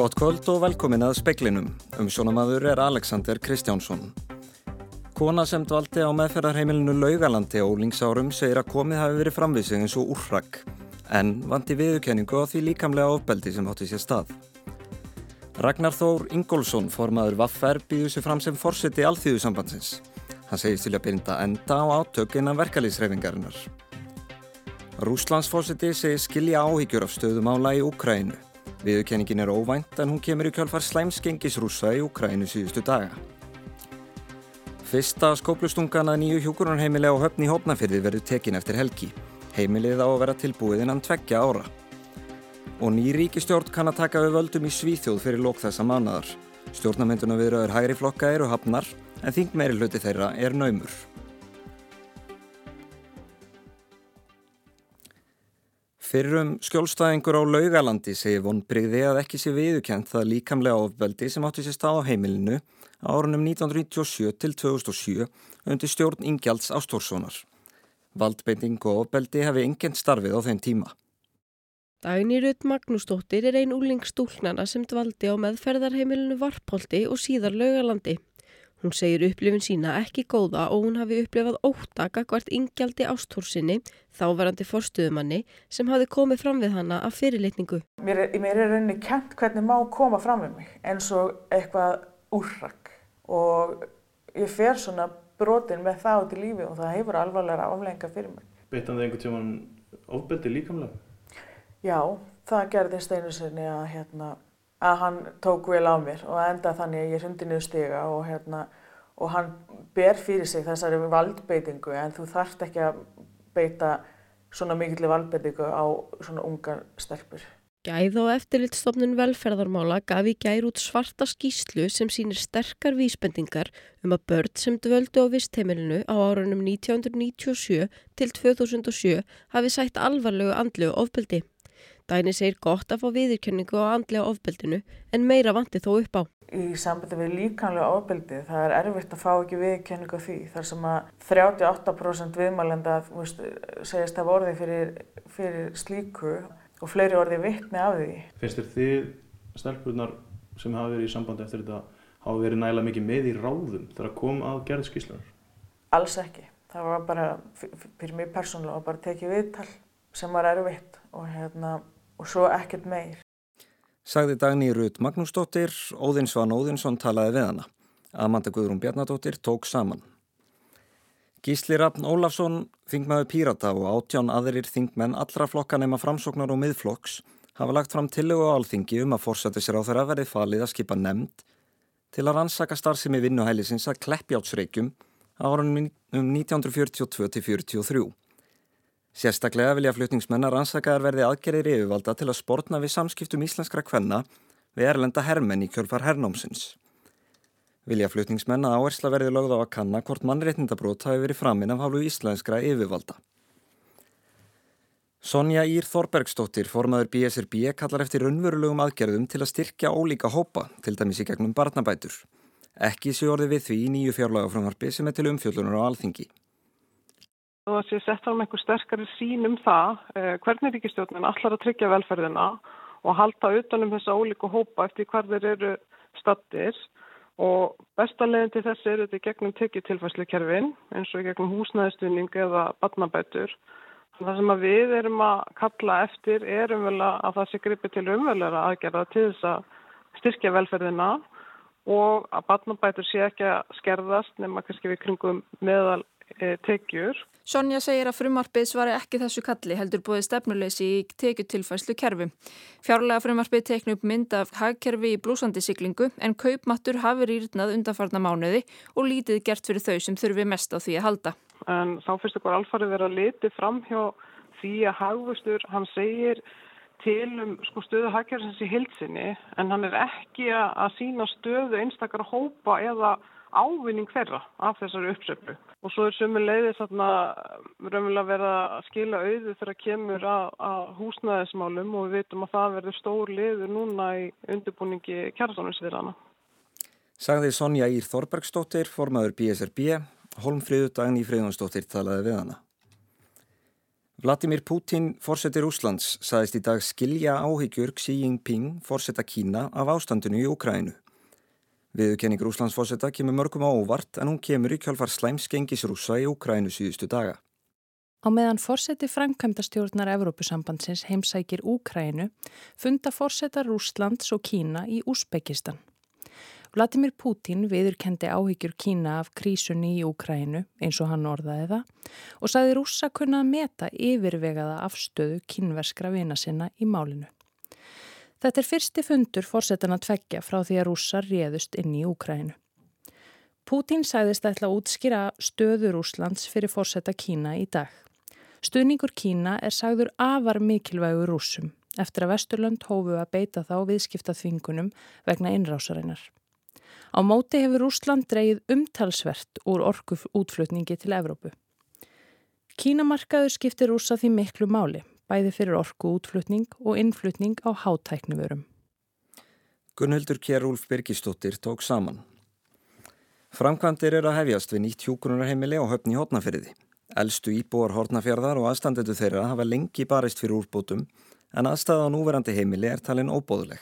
Gott kvöld og velkomin að speklinum. Um sjónamaður er Alexander Kristjánsson. Kona sem dvaldi á meðferðarheimilinu Laugalandi á úlingsárum segir að komið hafi verið framvísið eins og úrrak en vanti viðurkenningu á því líkamlega ofbeldi sem hátti sér stað. Ragnar Þór Ingólfsson, formaður Vaffer, býður sér fram sem fórseti alþýðusambandsins. Hann segist til að byrja enda á átök innan verkalýsreifingarinnar. Rúslandsfórseti segir skilja áhyggjur af stöðumála í Úkrænu. Viðurkenningin er óvænt en hún kemur í kjálfar slæmsgengisrúsa í Ukrænu síðustu daga. Fyrsta skóplustungan að nýju hjókurunarheimili á höfni Hópnafyrði verður tekin eftir helgi. Heimilið á að vera tilbúið innan tveggja ára. Og ný ríkistjórn kann að taka við völdum í Svíþjóð fyrir lók þessa mánadar. Stjórnamynduna viðraður hægri flokka eru hafnar en þing meiri hluti þeirra er naumur. Fyrrum skjólstæðingur á laugalandi segir vonbrigði að ekki sé viðukent það líkamlega ofbeldi sem átti sér stað á heimilinu árunum 1997 til 2007 undir stjórn Ingjalds Ástórssonar. Valdbeiting og ofbeldi hefði engent starfið á þeim tíma. Dagni Rutt Magnúsdóttir er ein úlingstúlnana sem dvaldi á meðferðarheimilinu Varpolti og síðar laugalandi. Hún segir upplifin sína ekki góða og hún hafi upplifað óttaka hvert ingjaldi ástórsinni, þáverandi forstuðumanni, sem hafi komið fram við hana af fyrirlitningu. Mér er, mér er rauninni kent hvernig má koma fram við mig eins og eitthvað úrrak og ég fer svona brotin með það út í lífi og það hefur alvarlega aflenga fyrir mig. Beitt hann það einhvern tíman ofbeldi líkamlega? Já, það gerðist einu sinni að hérna að hann tók vel á mér og enda þannig að ég hundi niður stiga og, hérna, og hann ber fyrir sig þessari valdbeitingu en þú þarft ekki að beita svona mikilvæg valdbeitingu á svona ungar stelpur. Gæð og eftirlitstofnun velferðarmála gaf í gær út svarta skýslu sem sínir sterkar vísbendingar um að börn sem dvöldu á vistheimilinu á árunum 1997 til 2007 hafi sætt alvarlegu andlu ofbeldi. Dæni segir gott að fá viðurkenningu á andlega ofbeldinu en meira vanti þó upp á. Í sambandi við líkanlega ofbeldi það er erfitt að fá ekki viðurkenningu á því þar sem að 38% viðmælenda segist að orði fyrir, fyrir slíku og fleiri orði vittni af því. Finnst þér þið stelpunar sem hafa verið í sambandi eftir þetta hafa verið nægilega mikið með í ráðum þegar kom að gerða skíslunar? Alls ekki. Það var bara, fyrir mig persónulega, bara tekið viðtal sem var erfitt og hérna og svo ekkert meir. Sagði Dagný Rut Magnúsdóttir, Óðinsvan Óðinsson talaði við hana. Amanda Guðrún Bjarnadóttir tók saman. Gísli Rafn Ólafsson, þingmaður Pírata og átján aðrir þingmenn allra flokka nema framsóknar og miðflokks hafa lagt fram tillögu á alþingi um að fórsættu sér á þeirra verið falið að skipa nefnd til að rannsaka starfsemi vinnuhælisins að kleppjátsreikjum á árunum um 1942-43. Sérstaklega vilja flutningsmennar ansakaðar verði aðgerðir yfirvalda til að sportna við samskiptum íslenskra kvenna við erlenda hermenn í kjölfar herrnámsins. Vilja flutningsmenna áhersla verði lögð á að kanna hvort mannreitnindabrót hafi verið framinn af hálfu íslenskra yfirvalda. Sonja Ír Þorbergsdóttir, formaður BSRB, kallar eftir unnverulegum aðgerðum til að styrkja ólíka hópa, til dæmis í gegnum barnabætur. Ekki sé orði við því nýju fjárlagafröðarpi sem er til umfjöldunar á alþingi og að sé sett með einhver sterkari sín um það eh, hvernig ríkistjóðnin allar að tryggja velferðina og halda utanum þessa ólíku hópa eftir hvar þeir eru stattir og bestalegin til þessi eru þetta gegnum tekjutilfæslukerfin eins og gegnum húsnæðistunning eða badnabætur. Það sem við erum að kalla eftir er umverulega að það sé gripi til umverulega aðgerða til þess að styrkja velferðina og að badnabætur sé ekki að skerðast nema kannski við kringum meðal e, tekjur. Sonja segir að frumarpið svari ekki þessu kalli heldur búið stefnuleysi í tekjutilfæslu kerfi. Fjárlega frumarpið teknu upp mynd af hagkerfi í blúsandi siglingu en kaupmattur hafi rýrnað undanfarna mánuði og lítið gert fyrir þau sem þurfi mest á því að halda. En þá fyrst okkur alfarið verið að liti fram hjá því að hagvustur hann segir til um sko, stöðu hagkerfins í hilsinni en hann er ekki að sína stöðu einstakar hópa eða ávinning þeirra af þessari uppsöflu. Og svo er sömu leiði þarna raunverulega verið að skila auðu þegar kemur að, að húsnæðismálum og við veitum að það verður stór liður núna í undirbúningi kjærastónusviðrana. Sagði Sonja Ír Þorbergsdóttir, formaður BSRB, Holmfríðu Dagni Fríðunsdóttir talaði við hana. Vladimir Putin, fórsetir Úslands, saðist í dag skilja áhyggjur Xi Jinping, fórseta Kína, af ástandinu í Ukrænu. Viðurkenning Úslandsfórseta kemur mörgum á óvart en hún kemur í kjálfar slæmskengis rúsa í Ukrænu síðustu daga. Á meðan fórseti framkvæmdastjórnar Evrópusambandsins heimsækir Úkrænu funda fórsetar Úslands og Kína í Úsbekistan. Vladimir Putin viðurkendi áhyggjur Kína af krísunni í Úkrænu eins og hann orðaði það og saði rússa kunna að meta yfirvegaða afstöðu kínverskra vina sinna í málinu. Þetta er fyrsti fundur fórsetan að tveggja frá því að rússar réðust inn í Úkrænu. Putin sæðist ætla að útskýra stöður Úslands fyrir fórseta Kína í dag. Stuðningur Kína er sagður afar mikilvægur rúsum eftir að Vesturlönd hófu að beita þá viðskipta þvingunum vegna innrásarinnar. Á móti hefur Úsland dreyið umtalsvert úr orku útflutningi til Evrópu. Kínamarkaður skiptir úsa því miklu máli, bæði fyrir orku útflutning og innflutning á hátæknivörum. Gunnhildur Kjærúlf Birgistóttir tók saman. Framkvæmdir er að hefjast við nýtt hjúgrunarheimili á höfni hótnafyrði. Elstu íbúar hótnafjörðar og aðstandendu þeirra hafa lengi barist fyrir úrbótum en aðstæða á núverandi heimili er talin óbóðuleg.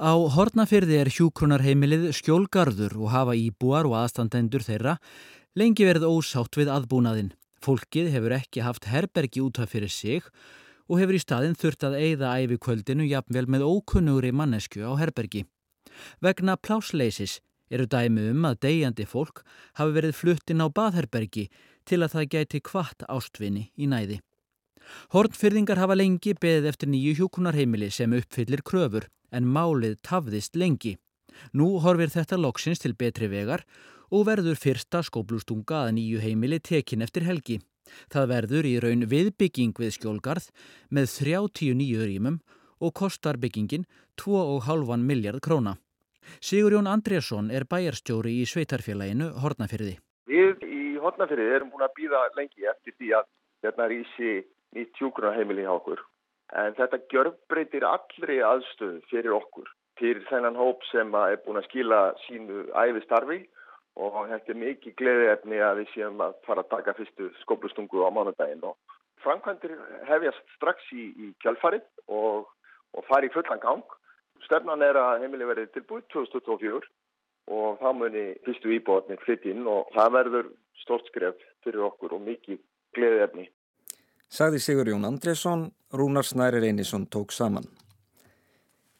Á Hortnafyrði er hjúkrunarheimilið skjólgarður og hafa íbúar og aðstandendur þeirra lengi verið ósátt við aðbúnaðinn. Fólkið hefur ekki haft herbergi út af fyrir sig og hefur í staðin þurft að eigða æfi kvöldinu jafnvel með ókunnugri mannesku á herbergi. Vegna plásleisis eru dæmi um að degjandi fólk hafi verið fluttin á baðherbergi til að það gæti kvart ástvinni í næði. Hortfyrðingar hafa lengi beðið eftir nýju hjúkunarheimili sem uppfyllir kröfur en málið tafðist lengi. Nú horfir þetta loksins til betri vegar og verður fyrsta skóplustunga að nýju heimili tekin eftir helgi. Það verður í raun viðbygging við skjólgarð með 39 rýmum og kostar byggingin 2,5 miljard króna. Sigurjón Andrésson er bæjarstjóri í sveitarfélaginu Hortnafyrði. Við í Hortnafyrði erum búin að býða lengi eftir því að hérna er í sí nýtt tjúkunarheimili hjá okkur En þetta gjörbreytir allri aðstöðu fyrir okkur, fyrir þennan hóp sem er búin að skila sínu æfi starfi og þetta er mikið gleðiðefni að við séum að fara að taka fyrstu skóplustungu á mánudaginn. Og framkvæmdir hefjast strax í, í kjálfarið og, og fari í fullan gang. Stefnan er að heimili verið tilbúið 2024 og þá muni fyrstu íbóðnir flytt inn og það verður stort skref fyrir okkur og mikið gleðiðefni sagði Sigur Jón Andresson, Rúnar Snæri Reynisson tók saman.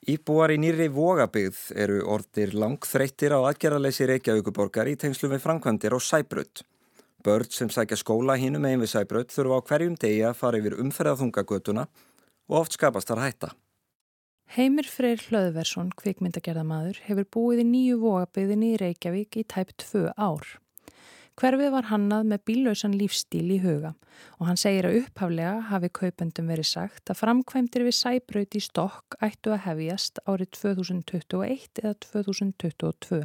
Íbúar í nýri vogabygð eru orðir langþreyttir á aðgerðaleysi Reykjavíkuborgar í tengslu við framkvæmdir á Sæbrödd. Börn sem sækja skóla hínum einn við Sæbrödd þurfa á hverjum degi að fara yfir umferðaþungagötuna og oft skapast þar hætta. Heimir Freyr Hlöðversson, kvikmyndagerðamadur, hefur búið í nýju vogabygðinni í Reykjavík í tæp tvö ár. Hverfið var hannað með bílausan lífstíl í huga og hann segir að upphaflega hafi kaupendum verið sagt að framkvæmdir við sæbraut í stokk ættu að hefjast árið 2021 eða 2022.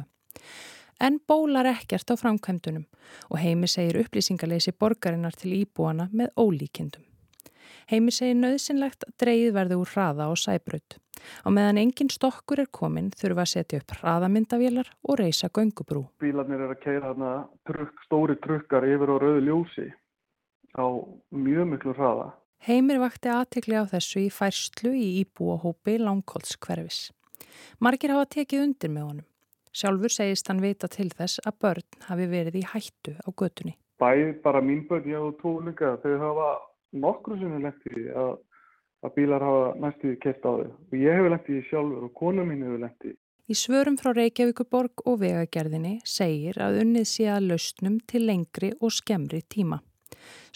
En bólar ekkert á framkvæmdunum og heimi segir upplýsingarleysi borgarinnar til íbúana með ólíkindum. Heimi segir nöðsynlegt að dreyið verði úr hraða og sæbrut. Á meðan engin stokkur er komin þurfa að setja upp hraðamyndavélar og reysa göngubrú. Bílarnir er að keira þarna trukk, stóri trukkar yfir á rauðu ljósi á mjög miklu hraða. Heimir vakti aðtikli á þessu í færslu í íbúahópi langkóldskverfis. Margir hafa tekið undir með honum. Sjálfur segist hann vita til þess að börn hafi verið í hættu á götunni. Bæði bara mín börn, ég og tó líka, þau hafa nokkru sem hefur lengt í að, að bílar hafa næstuði kert á þau og ég hefur lengt í sjálfur og kona mín hefur lengt í. Í svörum frá Reykjavíkuborg og vegagerðinni segir að unnið sé að lausnum til lengri og skemmri tíma.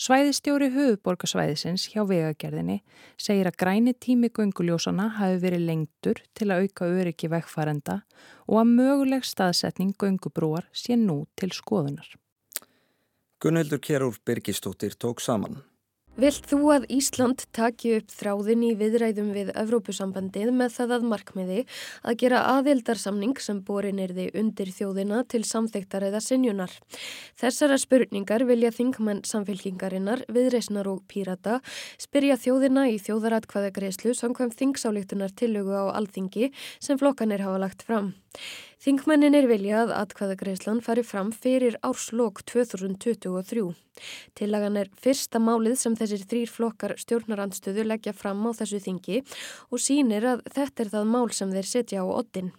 Svæðistjóri höfuborgarsvæðisins hjá vegagerðinni segir að græni tími gunguljósana hafi verið lengtur til að auka öryggi vegfærenda og að möguleg staðsetning gungubrúar sé nú til skoðunar. Gunnhildur Kjærúr Birgistóttir tók saman. Vilt þú að Ísland taki upp þráðin í viðræðum við Evrópusambandið með það að markmiði að gera aðildarsamning sem borin er þið undir þjóðina til samþektar eða sinjunar? Þessara spurningar vilja þingmenn samfélkingarinnar, viðreysnar og pírata spyrja þjóðina í þjóðaratkvæðagreyslu samkvæm þingsálíktunar tillögu á alþingi sem flokkanir hafa lagt fram. Þingmennin er viljað að atkvæðagreislan fari fram fyrir árslokk 2023. Tillagan er fyrsta málið sem þessir þrýr flokkar stjórnarandstöðu leggja fram á þessu þingi og sínir að þetta er það mál sem þeir setja á oddin.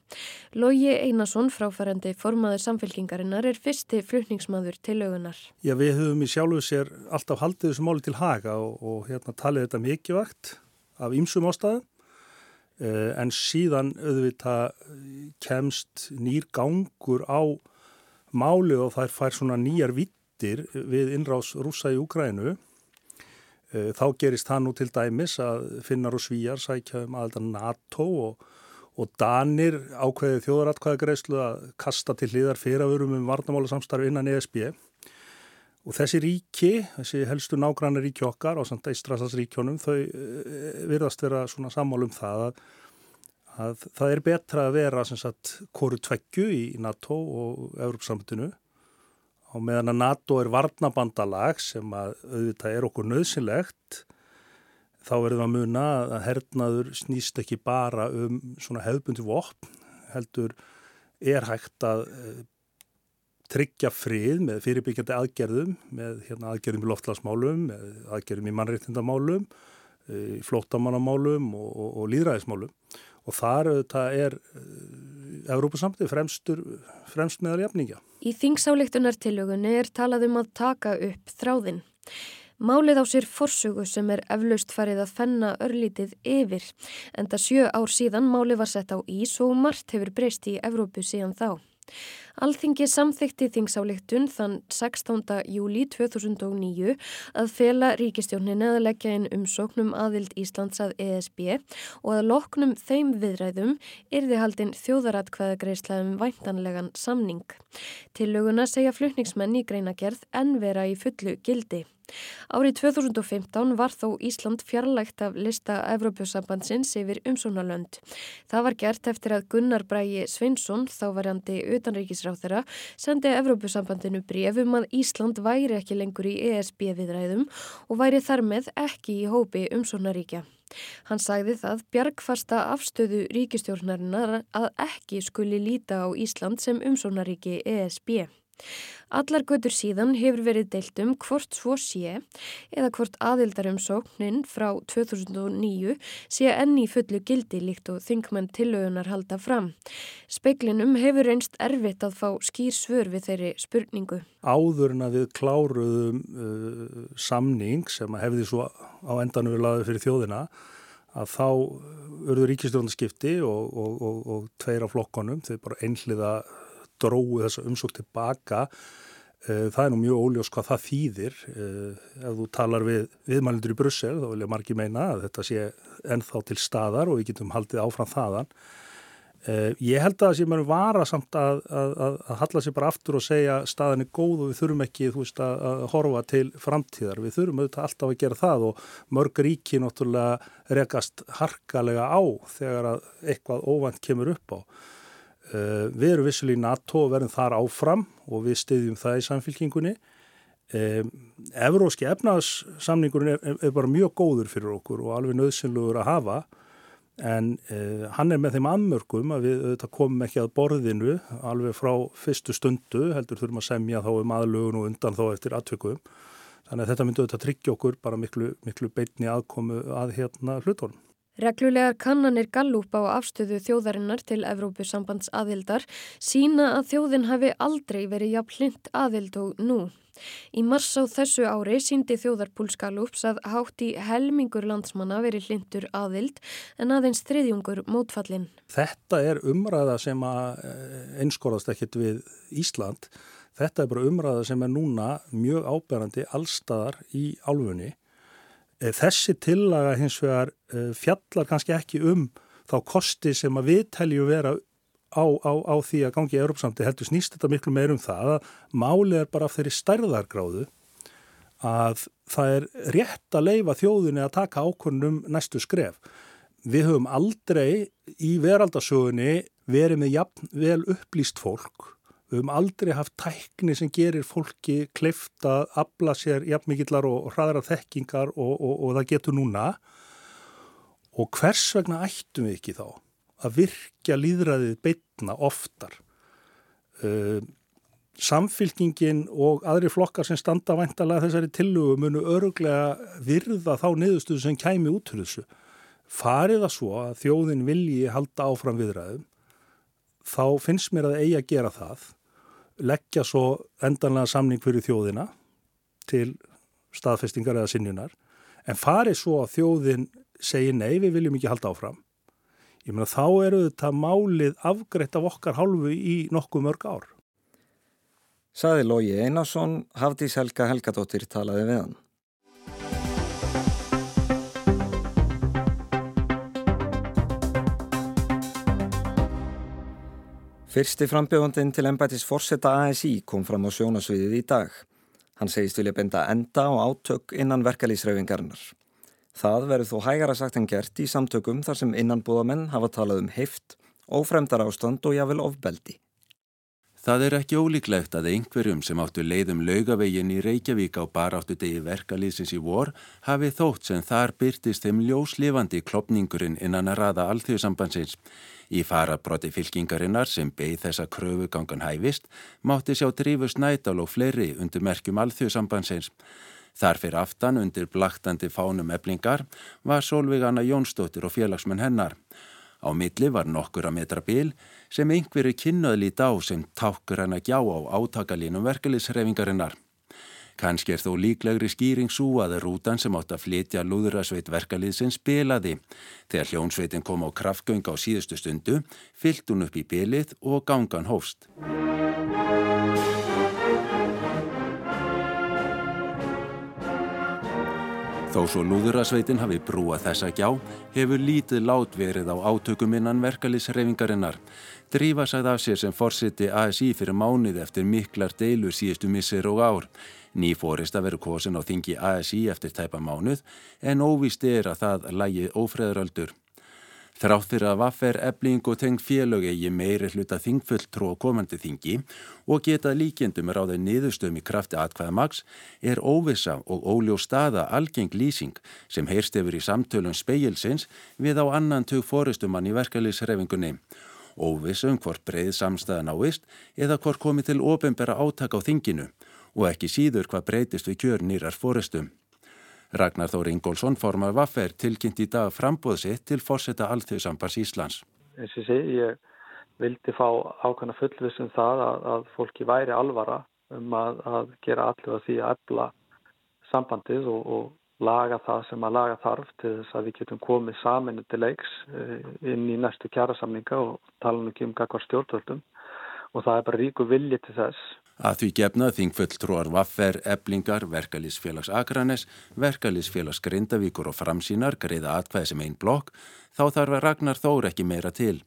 Lógi Einarsson, fráfærandi formaður samfélkingarinnar, er fyrsti flutningsmaður til lögunar. Já, við höfum í sjálfu sér alltaf haldið þessu máli til haga og, og hérna talið þetta mikilvægt af ýmsum ástæðum en síðan auðvitað kemst nýr gangur á máli og þær fær svona nýjar vitt eftir við innrás rúsa í Ukrænu eh, þá gerist það nú til dæmis að finnar og svíjar sækja um aðelda NATO og, og Danir ákveði þjóðaratkvæðagreyslu að kasta til hliðar fyrirvörum um varnamála samstarfi innan ESB og þessi ríki, þessi helstu nágrannar ríki okkar á samt Ístrasasríkjónum þau eh, virðast vera svona sammálum það að, að það er betra að vera sagt koru tveggju í NATO og Európsamtinu á meðan að NATO er varnabandalag sem að auðvitað er okkur nöðsynlegt þá verðum að muna að hernaður snýst ekki bara um svona hefðbundi vopn heldur er hægt að uh, tryggja frið með fyrirbyggjandi aðgerðum með hérna, aðgerðum í loftlagsmálum með aðgerðum í mannreittindamálum eh, í flótamannamálum og, og, og líðræðismálum og þar auðvitað er Európa-samtið fremstur fremst meðal jafningja. Í þingsáleiktunartilögunni er talað um að taka upp þráðinn. Málið á sér forsögu sem er eflaust farið að fenna örlítið yfir, en það sjö ár síðan máli var sett á ís og margt hefur breyst í Evrópu síðan þá. Alþingi samþykti þingsáleiktun þann 16. júli 2009 að fela ríkistjónin eða leggja inn umsóknum aðild Íslands að ESB og að loknum þeim viðræðum yrði haldinn þjóðaratkvæðagreislaðum væntanlegan samning. Tillöguna segja flutningsmenn í greinagerð en vera í fullu gildi. Árið 2015 var þó Ísland fjarlægt af lista Evrópjósambandsins yfir umsónalönd. Það var gert eftir að Gunnar Brægi Svinsson, þávarandi utanríkisráþara, sendi Evrópjósambandinu brefum að Ísland væri ekki lengur í ESB viðræðum og væri þar með ekki í hópi umsónaríkja. Hann sagði það bjargfasta afstöðu ríkistjórnarinnar að ekki skuli líta á Ísland sem umsónaríki ESB. Allar götur síðan hefur verið deilt um hvort svo sé eða hvort aðildarumsóknin frá 2009 sé enni fullu gildi líkt og þingmenn tillögunar halda fram. Speiklinum hefur einst erfitt að fá skýr svör við þeirri spurningu. Áður en að við kláruðum uh, samning sem hefði svo á endanum við laðið fyrir þjóðina að þá urður ríkistjónarskipti og, og, og, og tveir af flokkonum, þau bara einhliða dróðu þessa umsók tilbaka eh, það er nú mjög óljós hvað það þýðir. Eh, ef þú talar við viðmælindur í Brussel þá vilja margi meina að þetta sé ennþá til staðar og við getum haldið áfram þaðan. Eh, ég held að það sé mér vara samt að, að, að, að halla sér bara aftur og segja staðin er góð og við þurfum ekki veist, að horfa til framtíðar. Við þurfum auðvitað alltaf að gera það og mörg ríki náttúrulega rekast harkalega á þegar að eitthvað óvænt kemur upp á við erum vissulega í NATO og verðum þar áfram og við styðjum það í samfélkingunni. Evróski efnaðssamningurinn er, er bara mjög góður fyrir okkur og alveg nöðsynluður að hafa en eh, hann er með þeim anmörgum að við komum ekki að borðinu alveg frá fyrstu stundu heldur þurfum að semja þá um aðlugun og undan þá eftir atveikum. Þannig að þetta myndi auðvitað tryggja okkur bara miklu, miklu beitni aðkomu að hérna hlutónum. Reglulegar kannanir Gallup á afstöðu þjóðarinnar til Evrópusambands aðildar sína að þjóðin hafi aldrei verið jafn hlind aðild og nú. Í mars á þessu ári síndi þjóðarpúls Gallups að hátt í helmingur landsmanna verið hlindur aðild en aðeins þriðjungur mótfallin. Þetta er umræða sem eh, einskorðast ekkit við Ísland. Þetta er bara umræða sem er núna mjög áberandi allstaðar í álfunni þessi tillaga hins vegar eh, fjallar kannski ekki um þá kosti sem að við teljum vera á, á, á því að gangi í Európsamti heldur snýst þetta miklu meir um það að málið er bara af þeirri stærðargráðu að það er rétt að leifa þjóðunni að taka ákvörnum næstu skref. Við höfum aldrei í veraldasögunni verið með jafn vel upplýst fólk Við höfum aldrei haft tækni sem gerir fólki kleift að abla sér jafnmikillar og hraðra þekkingar og, og, og það getur núna. Og hvers vegna ættum við ekki þá að virkja líðræðið beitna oftar? Uh, samfylkingin og aðri flokkar sem standa væntalega þessari tillugu munu öruglega virða þá niðurstuðu sem kæmi út fyrir þessu. Farið að svo að þjóðin vilji halda áfram viðræðum, þá finnst mér að eigi að gera það, leggja svo endanlega samning fyrir þjóðina til staðfestingar eða sinjunar, en farið svo að þjóðin segi nei, við viljum ekki halda áfram. Ég meina þá eru þetta málið afgreitt af okkar hálfu í nokkuð mörg ár. Saði Lógi Einarsson, Hafdís Helga Helgadóttir talaði við hann. Fyrsti frambjóðandin til ennbætis Forsetta ASI kom fram á sjónasviðið í dag. Hann segist vilja benda enda á átök innan verkalýsraufingarinnar. Það verður þó hægara sagt en gert í samtökum þar sem innanbúðamenn hafa talað um heift, ófremdar ástand og jáfnvel ofbeldi. Það er ekki ólíklegt að einhverjum sem áttu leiðum laugavegin í Reykjavík á baráttu degi verkalýsins í vor hafi þótt sem þar byrtist þeim ljóslifandi klopningurinn innan að raða alþjóðsambansins. Í farabróti fylkingarinnar sem beigð þessa kröfugangan hæfist mátti sjá drifus nætal og fleiri undir merkjum alþjóðsambansins. Þar fyrir aftan undir blaktandi fánum eblingar var Solveig Anna Jónsdóttir og félagsmenn hennar. Á milli var nokkur að metra bíl sem einhverju kynnaðlít á sem tákur hann að gjá á átakalínum verkefliðsreifingarinnar. Kanski er þó líklegri skýring svo að rútan sem átt að flytja lúðurasveit verkaliðsins bilaði. Þegar hljónsveitin kom á kraftgöng á síðustu stundu, fyllt hún upp í bilið og gangan hófst. Þó svo lúðurasveitin hafi brúað þessa gjá, hefur lítið lát verið á átökum innan verkalisreifingarinnar. Drífa sagði af sér sem forsiti ASI fyrir mánuð eftir miklar deilur síðustu missir og ár. Ný fórist að veru kosin á þingi ASI eftir tæpa mánuð, en óvist er að það lægi ófreðröldur. Þrátt fyrir að vaffer, ebling og teng félög eigi meiri hluta þingfulltrú og komandi þingi og geta líkjendum ráðið niðurstöðum í krafti atkvæðamags er óvisa og óljó staða algeng lýsing sem heyrst yfir í samtölum speilsins við á annan tug fóristumann í verkefliðsrefingunni. Óvisa um hvort breið samstæða náist eða hvort komi til ofinbera átaka á þinginu og ekki síður hvað breytist við kjör nýrar fóristum. Ragnar Þór Ingólfsson formar Vaffer tilkynnt í dag frambóðsitt til fórseta Alþjóðsambars Íslands. Eins og sé, ég vildi fá ákvæmna fullvissum það að, að fólki væri alvara um að, að gera allir því að ebla sambandið og, og laga það sem að laga þarf til þess að við getum komið saminu til leiks eh, inn í næstu kjærasamninga og tala um ekki um kakvar stjórnvöldum og það er bara ríku vilji til þess Að því gefnað þingfulltrúar Vaffer, Eblingar, Verkalýsfélags Akranes, Verkalýsfélags Grindavíkur og Framsínar greiða atkvæði sem einn blokk, þá þarf að Ragnar Þór ekki meira til.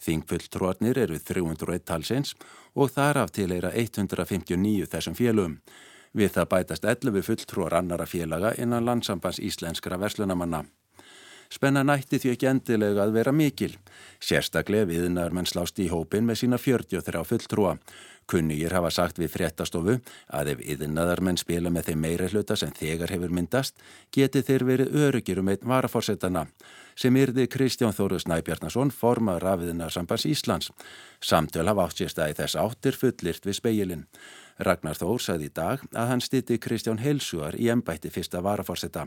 Þingfulltrúarnir eru 301 talsins og þar af til eira 159 þessum félum. Við það bætast 11 fulltrúar annara félaga innan landsambands íslenskra verslunamanna. Spenna nætti því ekki endilega að vera mikil. Sérstaklega viðnar menn slást í hópin með sína 43 fulltrúa. Kunnugir hafa sagt við fréttastofu að ef yðinnaðar menn spila með þeim meira hluta sem þegar hefur myndast, geti þeir verið öryggir um einn varaforsetana sem yrði Kristján Þóru Snæbjarnason formar rafiðinarsambans Íslands. Samtöl hafa átt sérstæði þess áttir fullirt við speilin. Ragnar Þór sagði í dag að hann stýtti Kristján Helsuar í ennbætti fyrsta varaforseta.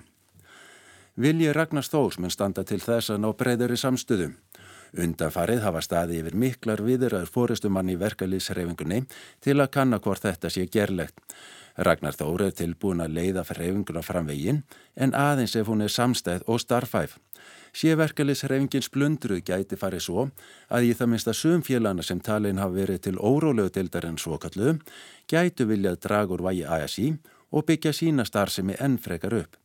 Vilji Ragnars Þórs mun standa til þess að ná breyðari samstöðum. Undanfarið hafa staði yfir miklar viðraður fóristumann í verkalýsreifingunni til að kanna hvort þetta sé gerlegt. Ragnar Þór er tilbúin að leiða reifinguna framvegin en aðeins ef hún er samstæð og starfæf. Sé verkalýsreifingin splundruð gæti farið svo að í það minnsta sumfélana sem talin hafa verið til órólegu dildar en svokallu gætu viljað dragur vægi ASI og byggja sína starfsemi enn frekar upp.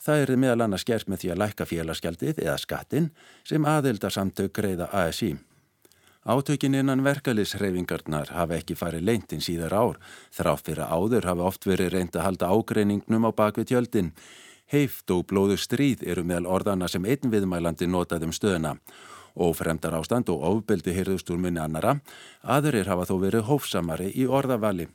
Það er meðal annars gert með því að lækka félagsgjaldið eða skattin sem aðildarsamtök greiða ASI. Átökin innan verkalisreifingarnar hafa ekki farið leintinn síðar ár, þrátt fyrir áður hafa oft verið reynd að halda ágreiningnum á bakvið tjöldin. Heift og blóðu stríð eru meðal orðana sem einn viðmælandi notaðum stöðuna. Ófremdar ástand og ofbeldi hyrðust úr minni annara, aðurir hafa þó verið hófsamari í orðavali.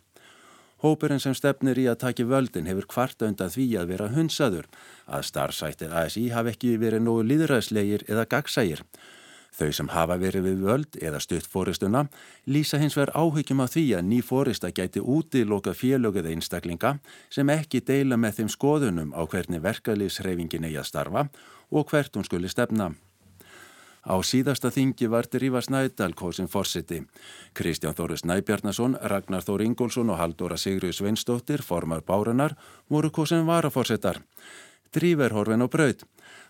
Hópurinn sem stefnir í að taki völdin hefur kvarta undan því að vera hunsaður, að starfsættir ASI hafi ekki verið nógu líðræðslegir eða gagsægir. Þau sem hafa verið við völd eða stutt fóristuna lýsa hins vegar áhyggjum af því að ný fórista gæti útiloka félögið einstaklinga sem ekki deila með þeim skoðunum á hvernig verkalýsreifingin eigi að starfa og hvert hún skuli stefna. Á síðasta þingi var Drífa Snædal kosin fórsiti. Kristján Þóri Snæbjarnason, Ragnar Þór Ingólfsson og Haldóra Sigriður Sveinsdóttir, formar bárunar, voru kosin varafórsitar. Drífa er horfin á braud.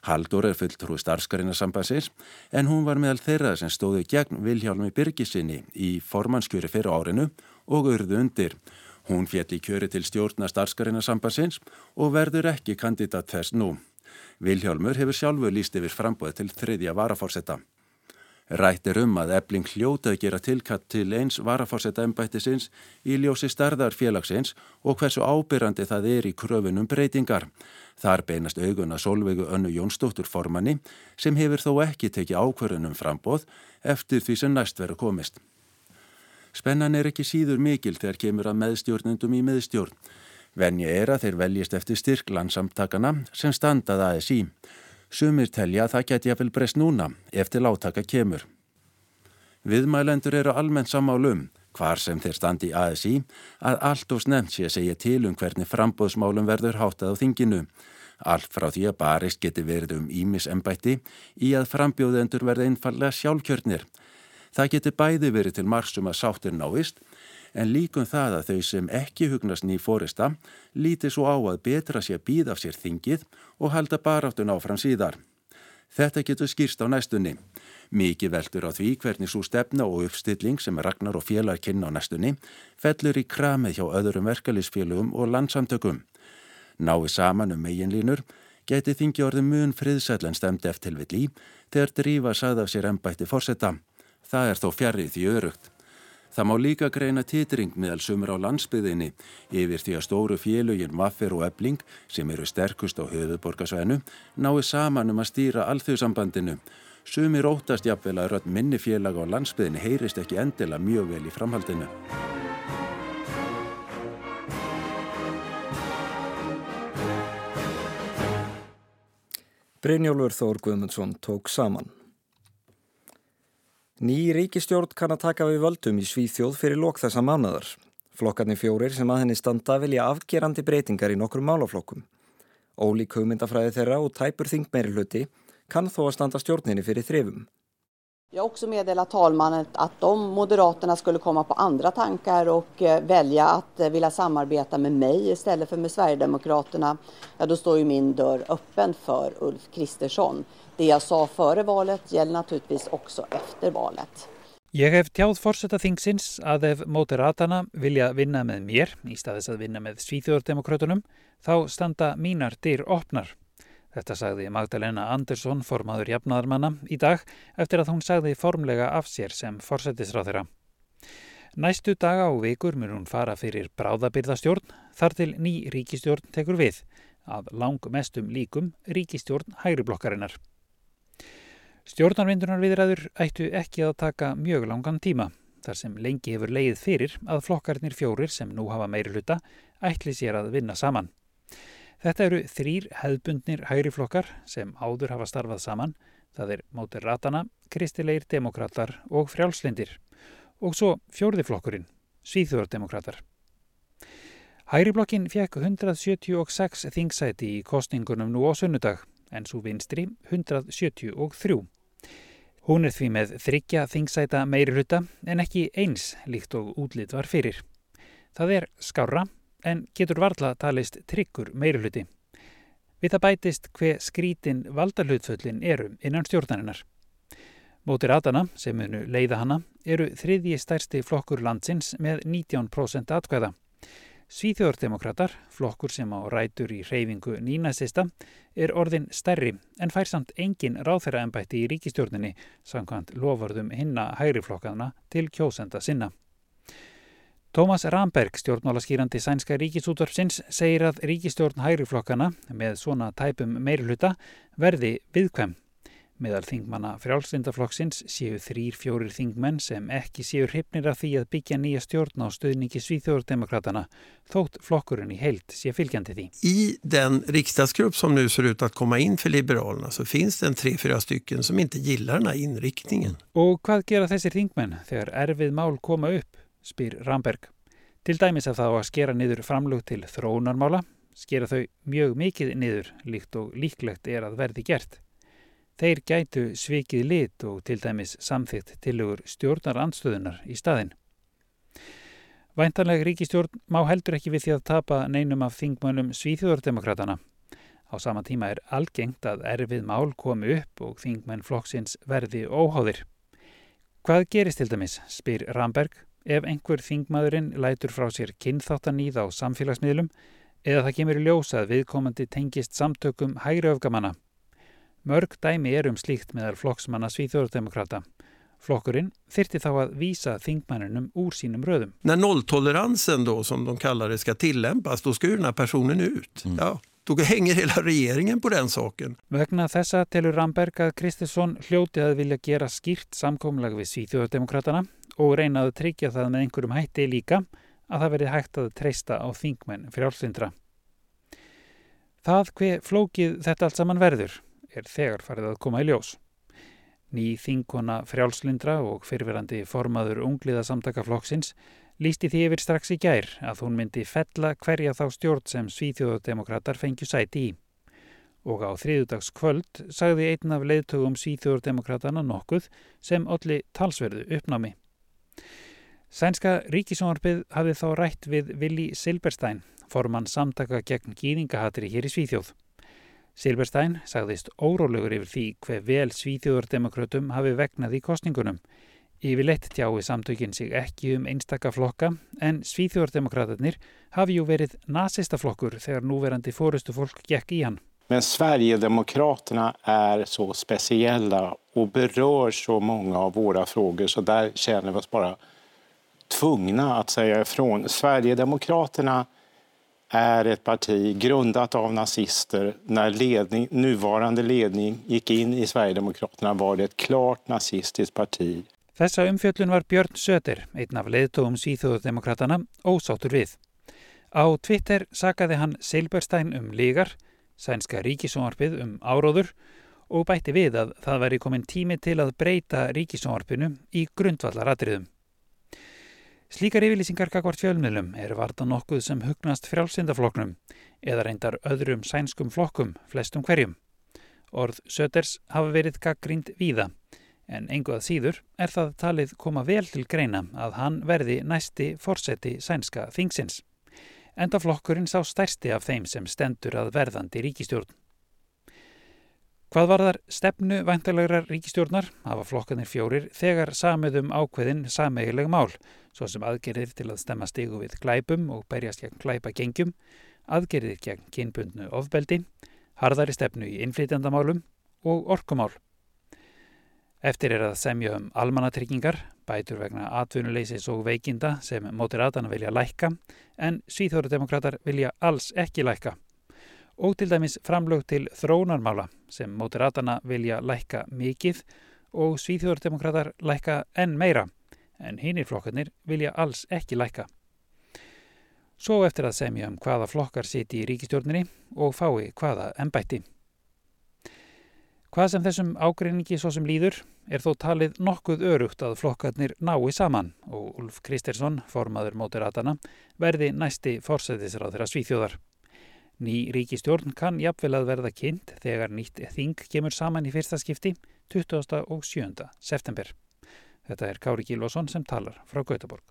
Haldur er fulltrú starfskarinarsambansins en hún var meðal þeirra sem stóðu gegn Viljálmi Birgisinni í formannskjöri fyrir árinu og urðu undir. Hún fjall í kjöri til stjórna starfskarinarsambansins og verður ekki kandidat þess nú. Viljálmur hefur sjálfur líst yfir frambóð til þriðja varafórsetta. Rættir um að ebling hljóta að gera tilkatt til eins varafórsetta ennbættisins í ljósi starðar félagsins og hversu ábyrrandi það er í kröfunum breytingar. Þar beinast auguna Solveigu Önnu Jónsdóttur formanni sem hefur þó ekki tekið ákverðunum frambóð eftir því sem næst verður komist. Spennan er ekki síður mikil þegar kemur að meðstjórnundum í meðstjórn. Venja er að þeir veljist eftir styrk landsamtakana sem standað aðeins í. Sumir telja að það geti jafnvel breyst núna eftir láttaka kemur. Viðmælendur eru almennt sammálum, hvar sem þeir standi í ASI, að allt og snemt sé að segja til um hvernig frambóðsmálum verður hátað á þinginu. Allt frá því að barist geti verið um ímisembætti í að frambjóðendur verði einfallega sjálfkjörnir. Það geti bæði verið til margsum að sáttir náist, en líkum það að þau sem ekki hugnast ný fórista líti svo á að betra sé að býða af sér þingið og halda baráttun áfram síðar. Þetta getur skýrst á næstunni. Mikið veldur á því hvernig svo stefna og uppstilling sem Ragnar og félag kynna á næstunni fellur í kramið hjá öðrum verkefliðsfélögum og landsamtökum. Nái saman um meginlínur geti þingi orði mun friðsætlen stemd eftir við lí þegar drífa sagða af sér ennbætti fórsetta. Það er þó fjarrið því örugt. Það má líka greina titring meðal sumur á landsbyðinni yfir því að stóru félögin Vaffer og Ebling sem eru sterkust á höfuborgarsvænu nái saman um að stýra alþjóðsambandinu. Sumir óttast jafnvel að rödd minni félag á landsbyðinni heyrist ekki endila mjög vel í framhaldinu. Brynjólfur Þór Guðmundsson tók saman. Ný ríkistjórn kann að taka við völdum í Svíþjóð fyrir lok þessa mánadar. Flokkarnir fjórir sem að henni standa vilja afgerandi breytingar í nokkrum málaflokkum. Ólík hugmyndafræði þeirra og tæpur þing meiri hluti kann þó að standa stjórninni fyrir þrifum. Jag har också meddelat talmannen att om Moderaterna skulle komma på andra tankar och eh, välja att eh, vilja samarbeta med mig istället för med Sverigedemokraterna, ja då står ju min dörr öppen för Ulf Kristersson. Det jag sa före valet gäller naturligtvis också efter valet. Ég hef tjáð fórseta þingsins að ef mótiratana vilja vinna með mér í staðis að vinna með svíþjóðardemokrátunum þá standa mínar dyr opnar. Þetta sagði Magdalena Andersson formaður jafnaðarmanna í dag eftir að hún sagði formlega af sér sem fórsetisráð þeirra. Næstu daga og vikur mun hún fara fyrir bráðabyrðastjórn þar til ný ríkistjórn tekur við að langmestum líkum ríkistjórn hægri blokkarinnar. Stjórnarvindunar viðræður ættu ekki að taka mjög langan tíma þar sem lengi hefur leið fyrir að flokkarnir fjórir sem nú hafa meiri hluta ætli sér að vinna saman. Þetta eru þrýr hefðbundnir hægri flokkar sem áður hafa starfað saman, það er mótir ratana, kristilegir demokrater og frjálslindir og svo fjórði flokkurinn, svíþjóðardemokrater. Hægri blokkin fekk 176 þingsæti í kostningunum nú á sunnudag en svo vinstri 173. Hún er því með þryggja þingsæta meiri hluta en ekki eins líkt og útlit var fyrir. Það er skára en getur varla talist tryggur meiri hluti. Við það bætist hver skrítin valdarhlutföllin eru innan stjórnarinnar. Mótir Adana, sem munu leiða hana, eru þriðji stærsti flokkur landsins með 19% atkvæða. Svíþjóðardemokrater, flokkur sem á rætur í reyfingu nínasista, er orðin stærri en fær samt engin ráþæraembætti í ríkistjórninni samkvæmt lofarðum hinna hægriflokkana til kjósenda sinna. Tómas Ramberg, stjórnmálaskýrandi sænska ríkisútvarpsins, segir að ríkistjórn hægriflokkana með svona tæpum meiruluta verði viðkvæm. Meðal þingmanna frjálslindaflokksins séu þrýr fjórir þingmenn sem ekki séu hrypnir af því að byggja nýja stjórn á stöðningi Svíþjóðardemokratana þótt flokkurinn í heilt sé fylgjandi því. Í den riksdagsgrupp som nu ser ut að koma inn fyrir Liberalerna så finns det en tre-fyra stycken som inte gillar den här inriktningen. Og hvað gera þessir þingmenn þegar erfið mál koma upp, spyr Ramberg. Til dæmis að það á að skera niður framlug til þróunarmála, skera þau mjög mikið niður líkt og líklegt er að verði gert. Þeir gætu svikið lit og til dæmis samþygt tilugur stjórnar anstöðunar í staðin. Væntanleg ríkistjórn má heldur ekki við því að tapa neinum af þingmönum svíþjóðardemokratana. Á sama tíma er algengt að erfið mál komi upp og þingmenn flokksins verði óháðir. Hvað gerist til dæmis, spyr Ramberg, ef einhver þingmaðurinn lætur frá sér kynþáttanýð á samfélagsmiðlum eða það kemur í ljósa að viðkomandi tengist samtökum hægri öfgamanna Mörg dæmi er um slíkt meðal flokksmanna Svíþjóðardemokrata. Flokkurinn þyrti þá að vísa þingmannunum úr sínum röðum. När nolltoleransen då, som de kallar det, ska tillämpas, då ska den här personen ut. Mm. Ja, då hänger hela regeringen på den saken. Vegna þessa telur Ramberg að Kristiðsson hljóti að vilja gera skýrt samkomlag við Svíþjóðardemokratana og reyna að tryggja það með einhverjum hætti líka að það verði hægt að treysta á þingmenn frjálsindra. Það hver flókið þetta allt saman verður er þegar farið að koma í ljós. Ný þingona frjálslindra og fyrfirandi formaður ungliðasamtakaflokksins lísti því yfir strax í gær að hún myndi fella hverja þá stjórn sem svíþjóðardemokrater fengju sæti í. Og á þriðudags kvöld sagði einn af leiðtögum svíþjóðardemokratana nokkuð sem olli talsverðu uppnámi. Sænska ríkisónarbið hafið þá rætt við Vili Silberstein, formann samtaka gegn gýðingahatri hér í Svíþjóð. Silberstein sagðist órólegur yfir því hver vel svíþjóðardemokrautum hafi vegnað í kostningunum. Yfirleitt tjái samtökin sig ekki um einstaka flokka en svíþjóðardemokraterna hafi ju verið nazistaflokkur þegar núverandi fórustu fólk gekk í hann. Men Sverigedemokraterna är så speciella och berör så många av våra frågor så där känner vi oss bara tvungna att säga ifrån. Sverigedemokraterna är ett parti grundat av nazister. När ledning, nuvarande ledning gick in i Sverigedemokraterna var det ett klart nazistiskt parti. Þessa umfjöllun var Björn Söder, einn af leiðtóum síþjóðdemokratana, ósáttur við. Á Twitter sagaði hann Silberstein um lígar, sænska ríkisónvarpið um áróður og bætti við að það væri komin tími til að breyta ríkisónvarpinu í grundvallaratriðum. Slíkar yfirlýsingar kakvart fjölmiðlum er varta nokkuð sem hugnast frjálsindafloknum eða reyndar öðrum sænskum flokkum, flestum hverjum. Orð Söters hafa verið gaggrínd víða, en engu að síður er það talið koma vel til greina að hann verði næsti forseti sænska þingsins. Enda flokkurinn sá stærsti af þeim sem stendur að verðandi ríkistjórn. Hvað var þar stefnu væntalegrar ríkistjórnar hafa flokkanir fjórir þegar samiðum ákveðin sameigileg mál, svo sem aðgerðir til að stemma stigu við glæpum og berjast gegn glæpa gengjum, aðgerðir gegn kynbundnu ofbeldi, harðari stefnu í innflytjandamálum og orkumál. Eftir er að semja um almanatryggingar, bætur vegna atvinnuleysis og veikinda sem mótiratana vilja lækka en svíþórademokrater vilja alls ekki lækka og til dæmis framlög til þrónarmála sem mótiratana vilja lækka mikið og svíþjóðardemokrater lækka enn meira en hinnir flokkarnir vilja alls ekki lækka. Svo eftir að semja um hvaða flokkar siti í ríkistjórninni og fái hvaða ennbætti. Hvað sem þessum ágreiningi svo sem líður er þó talið nokkuð örugt að flokkarnir nái saman og Ulf Kristersson, formaður mótiratana, verði næsti fórsættisráð þeirra svíþjóðar. Ný ríkistjórn kann jafnvel að verða kynnt þegar nýtt þing kemur saman í fyrsta skipti 20. og 7. september. Þetta er Kári Gílvason sem talar frá Gautaborg.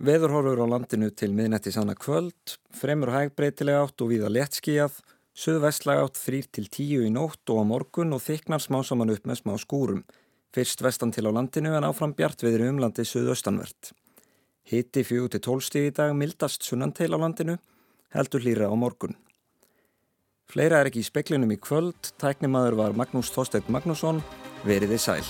Veðurhorfur á landinu til miðnetti sanna kvöld, fremur hægbreytilega átt og viða léttskíjað, söðvestlega átt 3 til 10 í nótt og á morgun og þyknar smá saman upp með smá skúrum. Fyrst vestan til á landinu en áfram bjart veðri umlandi söðaustanvert. Hitti 4 til 12 stíð í dag mildast sunnan til á landinu heldur hlýra á morgun. Fleira er ekki í speklinum í kvöld, tæknimaður var Magnús Þorstein Magnússon, veriði sæl.